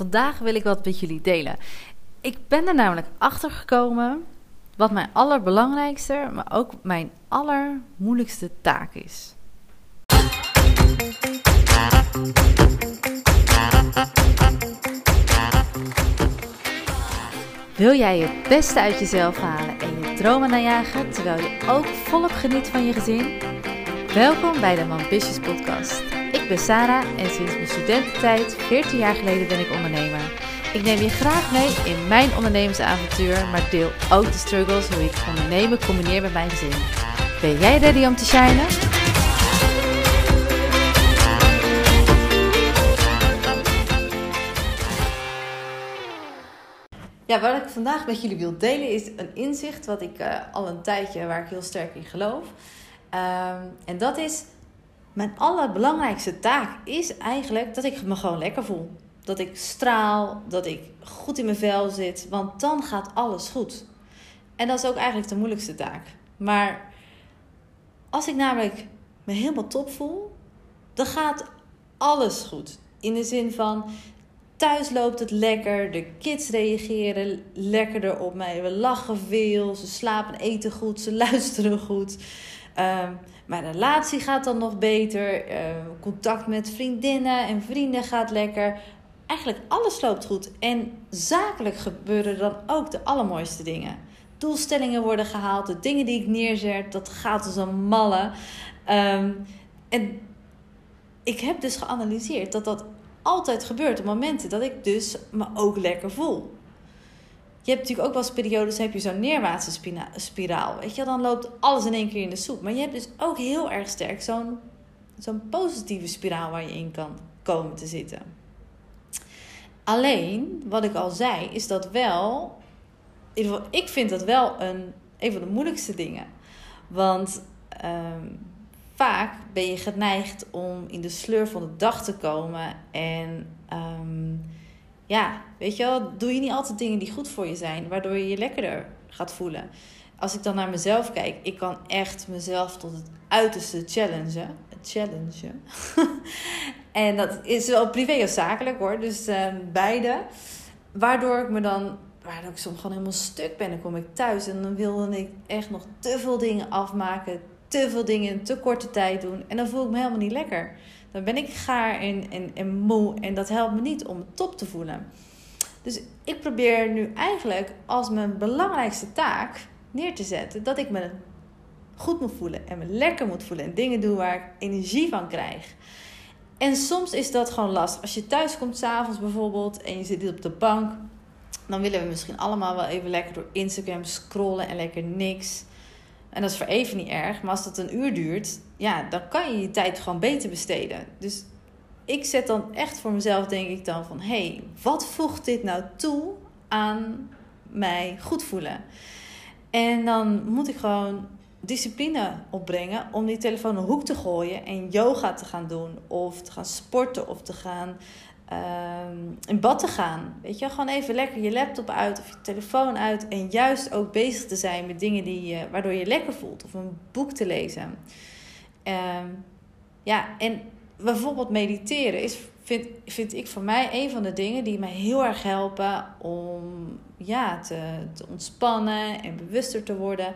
Vandaag wil ik wat met jullie delen. Ik ben er namelijk achter gekomen wat mijn allerbelangrijkste, maar ook mijn allermoeilijkste taak is. Wil jij het beste uit jezelf halen en je dromen najagen terwijl je ook volop geniet van je gezin? Welkom bij de Ambitious Podcast. Ik ben Sarah en sinds mijn studententijd, 14 jaar geleden, ben ik ondernemer. Ik neem je graag mee in mijn ondernemersavontuur, maar deel ook de struggles hoe ik ondernemen combineer met mijn gezin. Ben jij ready om te shinen? Ja, wat ik vandaag met jullie wil delen is een inzicht wat ik uh, al een tijdje, waar ik heel sterk in geloof. Um, en dat is, mijn allerbelangrijkste taak is eigenlijk dat ik me gewoon lekker voel. Dat ik straal, dat ik goed in mijn vel zit, want dan gaat alles goed. En dat is ook eigenlijk de moeilijkste taak. Maar als ik namelijk me helemaal top voel, dan gaat alles goed. In de zin van, thuis loopt het lekker, de kids reageren lekkerder op mij, we lachen veel, ze slapen en eten goed, ze luisteren goed. Mijn relatie gaat dan nog beter. Uh, contact met vriendinnen en vrienden gaat lekker. Eigenlijk alles loopt goed. En zakelijk gebeuren dan ook de allermooiste dingen. Doelstellingen worden gehaald. De dingen die ik neerzet, dat gaat als een malle. Um, en ik heb dus geanalyseerd dat dat altijd gebeurt op momenten dat ik dus me ook lekker voel. Je hebt natuurlijk ook wel eens periodes, heb je zo'n neerwaartse spiraal. Weet je, dan loopt alles in één keer in de soep. Maar je hebt dus ook heel erg sterk zo'n zo'n positieve spiraal waar je in kan komen te zitten. Alleen, wat ik al zei, is dat wel. In ieder geval, ik vind dat wel een, een van de moeilijkste dingen. Want um, vaak ben je geneigd om in de sleur van de dag te komen en. Um, ja, weet je wel, doe je niet altijd dingen die goed voor je zijn, waardoor je je lekkerder gaat voelen. Als ik dan naar mezelf kijk, ik kan echt mezelf tot het uiterste challengen. Challengen. en dat is wel privé of zakelijk hoor, dus uh, beide. Waardoor ik me dan, waardoor ik soms gewoon helemaal stuk ben. Dan kom ik thuis en dan wilde ik echt nog te veel dingen afmaken, te veel dingen in te korte tijd doen. En dan voel ik me helemaal niet lekker. Dan ben ik gaar en, en, en moe en dat helpt me niet om top te voelen. Dus ik probeer nu eigenlijk als mijn belangrijkste taak neer te zetten dat ik me goed moet voelen en me lekker moet voelen en dingen doe waar ik energie van krijg. En soms is dat gewoon lastig. Als je thuis komt s'avonds bijvoorbeeld en je zit op de bank, dan willen we misschien allemaal wel even lekker door Instagram scrollen en lekker niks. En dat is voor even niet erg. Maar als dat een uur duurt, ja, dan kan je je tijd gewoon beter besteden. Dus ik zet dan echt voor mezelf, denk ik dan van... hé, hey, wat voegt dit nou toe aan mij goed voelen? En dan moet ik gewoon discipline opbrengen om die telefoon een hoek te gooien en yoga te gaan doen, of te gaan sporten, of te gaan um, in bad te gaan. Weet je, gewoon even lekker je laptop uit of je telefoon uit. En juist ook bezig te zijn met dingen die waardoor je lekker voelt. Of een boek te lezen. Um, ja, en bijvoorbeeld mediteren is, vind, vind ik voor mij een van de dingen die mij heel erg helpen om ja, te, te ontspannen en bewuster te worden.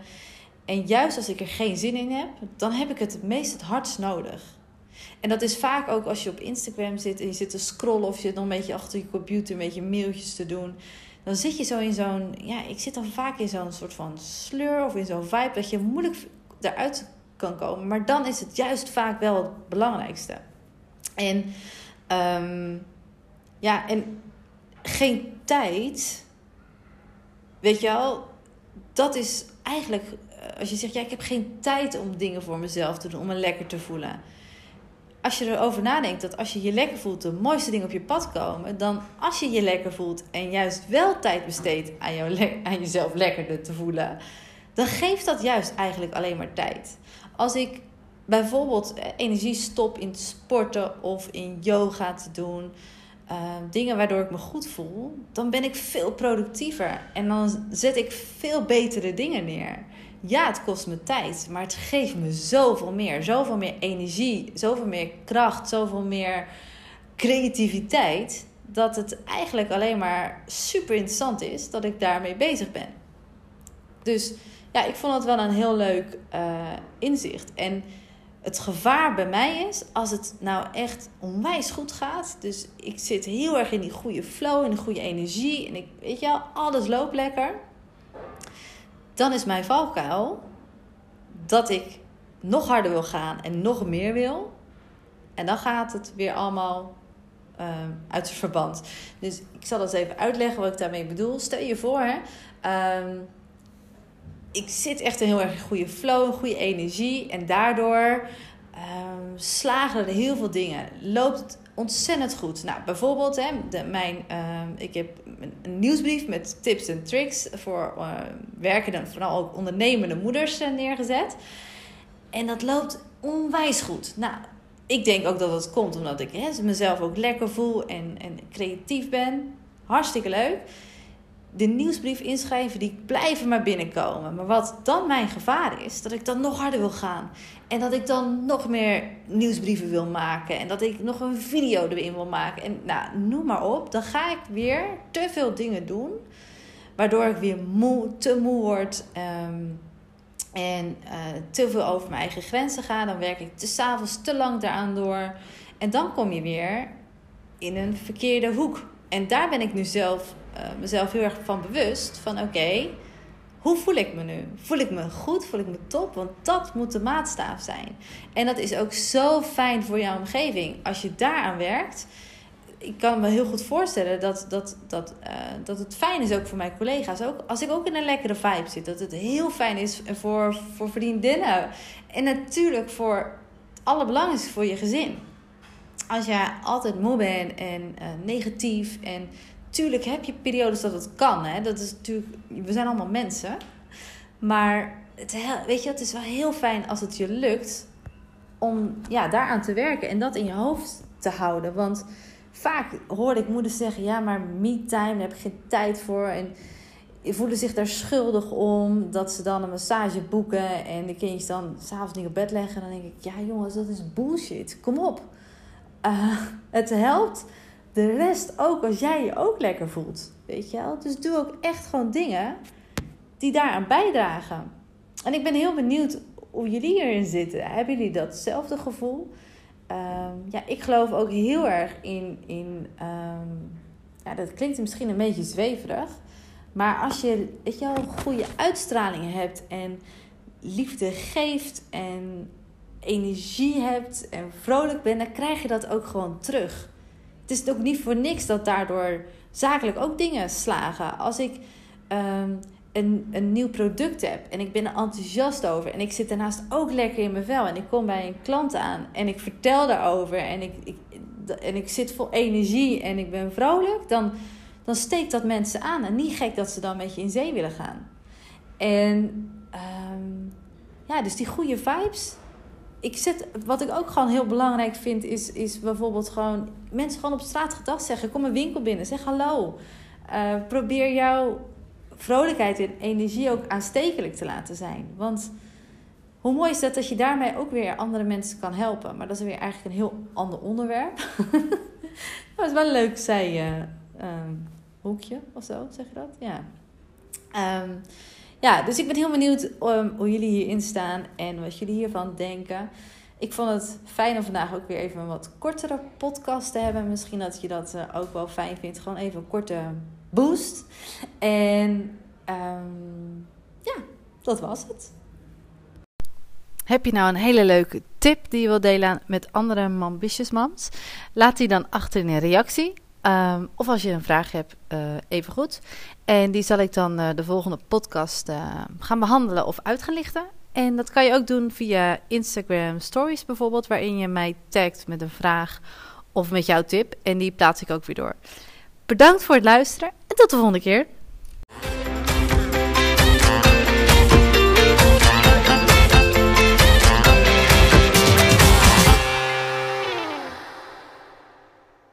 En juist als ik er geen zin in heb, dan heb ik het het meest het hardst nodig. En dat is vaak ook als je op Instagram zit en je zit te scrollen of je zit nog een beetje achter je computer een beetje mailtjes te doen. Dan zit je zo in zo'n, ja, ik zit dan vaak in zo'n soort van sleur of in zo'n vibe dat je moeilijk eruit kan komen. Maar dan is het juist vaak wel het belangrijkste. En um, ja, en geen tijd, weet je wel, dat is eigenlijk, eh, als je zegt, ja, ik heb geen tijd om dingen voor mezelf te doen, om me lekker te voelen als je erover nadenkt dat als je je lekker voelt, de mooiste dingen op je pad komen, dan als je je lekker voelt en juist wel tijd besteedt aan, jou, aan jezelf lekkerder te voelen, dan geeft dat juist eigenlijk alleen maar tijd. Als ik bijvoorbeeld eh, energie stop in sporten of in yoga te doen, uh, dingen waardoor ik me goed voel, dan ben ik veel productiever en dan zet ik veel betere dingen neer ja, het kost me tijd, maar het geeft me zoveel meer. Zoveel meer energie, zoveel meer kracht, zoveel meer creativiteit. dat het eigenlijk alleen maar super interessant is dat ik daarmee bezig ben. Dus ja, ik vond het wel een heel leuk uh, inzicht. En het gevaar bij mij is als het nou echt onwijs goed gaat. Dus ik zit heel erg in die goede flow, in de goede energie. En ik weet je wel, alles loopt lekker. Dan is mijn valkuil dat ik nog harder wil gaan en nog meer wil. En dan gaat het weer allemaal uh, uit zijn verband. Dus ik zal dat even uitleggen wat ik daarmee bedoel. Stel je voor, uh, ik zit echt een heel erg goede flow, een goede energie. En daardoor um, slagen er heel veel dingen. Loopt het ontzettend goed. Nou, bijvoorbeeld, hè, de, mijn, um, ik heb een nieuwsbrief met tips en tricks voor uh, werkende, vooral ook ondernemende moeders uh, neergezet. En dat loopt onwijs goed. Nou, ik denk ook dat dat komt omdat ik hè, mezelf ook lekker voel en, en creatief ben. Hartstikke leuk de nieuwsbrief inschrijven, die blijven maar binnenkomen. Maar wat dan mijn gevaar is, dat ik dan nog harder wil gaan. En dat ik dan nog meer nieuwsbrieven wil maken. En dat ik nog een video erin wil maken. En nou, noem maar op. Dan ga ik weer te veel dingen doen. Waardoor ik weer moe, te moe word. Ehm, en uh, te veel over mijn eigen grenzen ga. Dan werk ik te s'avonds te lang daaraan door. En dan kom je weer in een verkeerde hoek. En daar ben ik nu zelf uh, mezelf heel erg van bewust. Van oké, hoe voel ik me nu? Voel ik me goed? Voel ik me top? Want dat moet de maatstaaf zijn. En dat is ook zo fijn voor jouw omgeving. Als je daaraan werkt. Ik kan me heel goed voorstellen dat, dat, dat, uh, dat het fijn is ook voor mijn collega's. Ook als ik ook in een lekkere vibe zit. Dat het heel fijn is voor, voor vriendinnen. En natuurlijk voor het allerbelangrijkste voor je gezin. Als jij altijd moe bent en uh, negatief en tuurlijk heb je periodes dat het kan. Hè? Dat is natuurlijk, we zijn allemaal mensen. Maar het, weet je, het is wel heel fijn als het je lukt om ja, daaraan te werken en dat in je hoofd te houden. Want vaak hoorde ik moeders zeggen: ja, maar me-time, daar heb ik geen tijd voor. En voelen zich daar schuldig om dat ze dan een massage boeken en de kindjes dan s'avonds niet op bed leggen. Dan denk ik: ja, jongens, dat is bullshit. Kom op. Uh, het helpt de rest ook als jij je ook lekker voelt. Weet je wel? Dus doe ook echt gewoon dingen die daaraan bijdragen. En ik ben heel benieuwd hoe jullie hierin zitten. Hebben jullie datzelfde gevoel? Um, ja, ik geloof ook heel erg in. in um, ja, dat klinkt misschien een beetje zweverig. Maar als je weet je wel, goede uitstraling hebt en liefde geeft en energie hebt en vrolijk bent, dan krijg je dat ook gewoon terug het is ook niet voor niks dat daardoor zakelijk ook dingen slagen. Als ik ehm, een, een nieuw product heb en ik ben er enthousiast over en ik zit daarnaast ook lekker in mijn vel en ik kom bij een klant aan en ik vertel daarover en ik, ik, en ik zit vol energie en ik ben vrolijk, dan, dan steekt dat mensen aan. En niet gek dat ze dan met je in zee willen gaan. En um, ja, dus die goede vibes, ik zet, wat ik ook gewoon heel belangrijk vind, is, is bijvoorbeeld gewoon mensen gewoon op straat gedag zeggen. Kom een winkel binnen, zeg hallo. Uh, probeer jouw vrolijkheid en energie ook aanstekelijk te laten zijn. Want hoe mooi is dat dat je daarmee ook weer andere mensen kan helpen. Maar dat is weer eigenlijk een heel ander onderwerp. dat is wel een leuk zij uh, um, hoekje of zo, zeg je dat? Ja. Um, ja, dus ik ben heel benieuwd um, hoe jullie hierin staan en wat jullie hiervan denken. Ik vond het fijn om vandaag ook weer even een wat kortere podcast te hebben. Misschien dat je dat uh, ook wel fijn vindt. Gewoon even een korte boost. En um, ja, dat was het. Heb je nou een hele leuke tip die je wilt delen met andere Mambitious Moms? Laat die dan achter in een reactie. Um, of als je een vraag hebt, uh, even goed. En die zal ik dan uh, de volgende podcast uh, gaan behandelen of uit gaan lichten. En dat kan je ook doen via Instagram Stories bijvoorbeeld, waarin je mij tagt met een vraag of met jouw tip. En die plaats ik ook weer door. Bedankt voor het luisteren en tot de volgende keer.